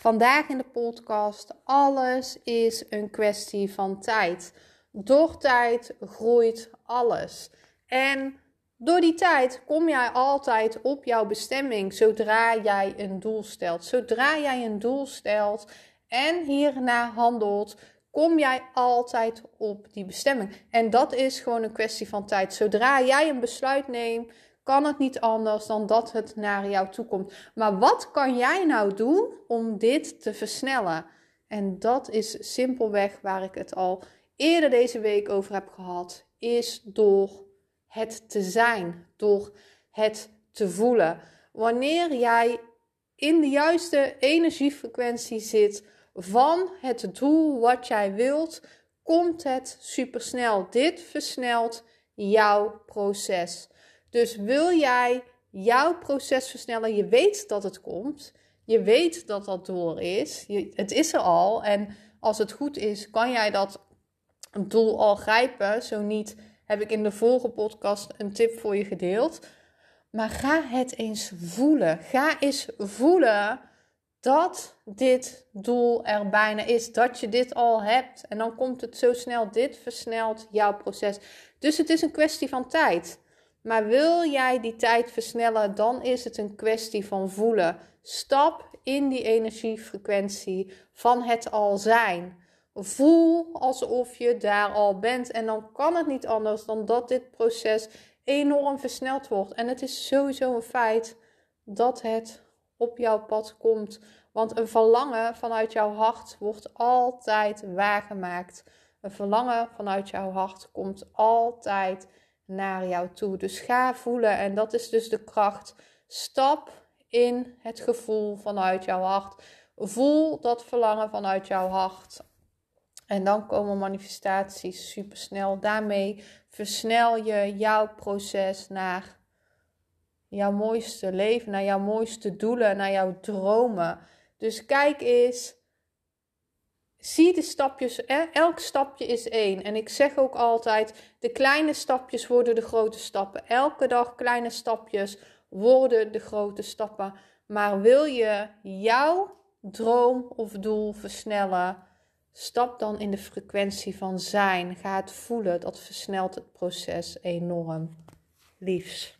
Vandaag in de podcast: alles is een kwestie van tijd. Door tijd groeit alles. En door die tijd kom jij altijd op jouw bestemming zodra jij een doel stelt. Zodra jij een doel stelt en hierna handelt, kom jij altijd op die bestemming. En dat is gewoon een kwestie van tijd. Zodra jij een besluit neemt, kan het niet anders dan dat het naar jou toe komt. Maar wat kan jij nou doen om dit te versnellen? En dat is simpelweg waar ik het al eerder deze week over heb gehad, is door het te zijn, door het te voelen. Wanneer jij in de juiste energiefrequentie zit van het doel wat jij wilt, komt het supersnel. Dit versnelt jouw proces. Dus wil jij jouw proces versnellen, je weet dat het komt, je weet dat dat doel is, het is er al en als het goed is, kan jij dat doel al grijpen. Zo niet, heb ik in de vorige podcast een tip voor je gedeeld. Maar ga het eens voelen. Ga eens voelen dat dit doel er bijna is. Dat je dit al hebt. En dan komt het zo snel. Dit versnelt jouw proces. Dus het is een kwestie van tijd. Maar wil jij die tijd versnellen, dan is het een kwestie van voelen. Stap in die energiefrequentie van het al zijn. Voel alsof je daar al bent. En dan kan het niet anders dan dat dit proces enorm versneld wordt. En het is sowieso een feit dat het op jouw pad komt. Want een verlangen vanuit jouw hart wordt altijd waargemaakt. Een verlangen vanuit jouw hart komt altijd naar jou toe. Dus ga voelen. En dat is dus de kracht. Stap in het gevoel vanuit jouw hart. Voel dat verlangen vanuit jouw hart. En dan komen manifestaties super snel. Daarmee versnel je jouw proces naar jouw mooiste leven, naar jouw mooiste doelen, naar jouw dromen. Dus kijk eens. Zie de stapjes, elk stapje is één. En ik zeg ook altijd: de kleine stapjes worden de grote stappen. Elke dag kleine stapjes worden de grote stappen. Maar wil je jouw droom of doel versnellen? Stap dan in de frequentie van zijn. Ga het voelen. Dat versnelt het proces enorm. Liefs.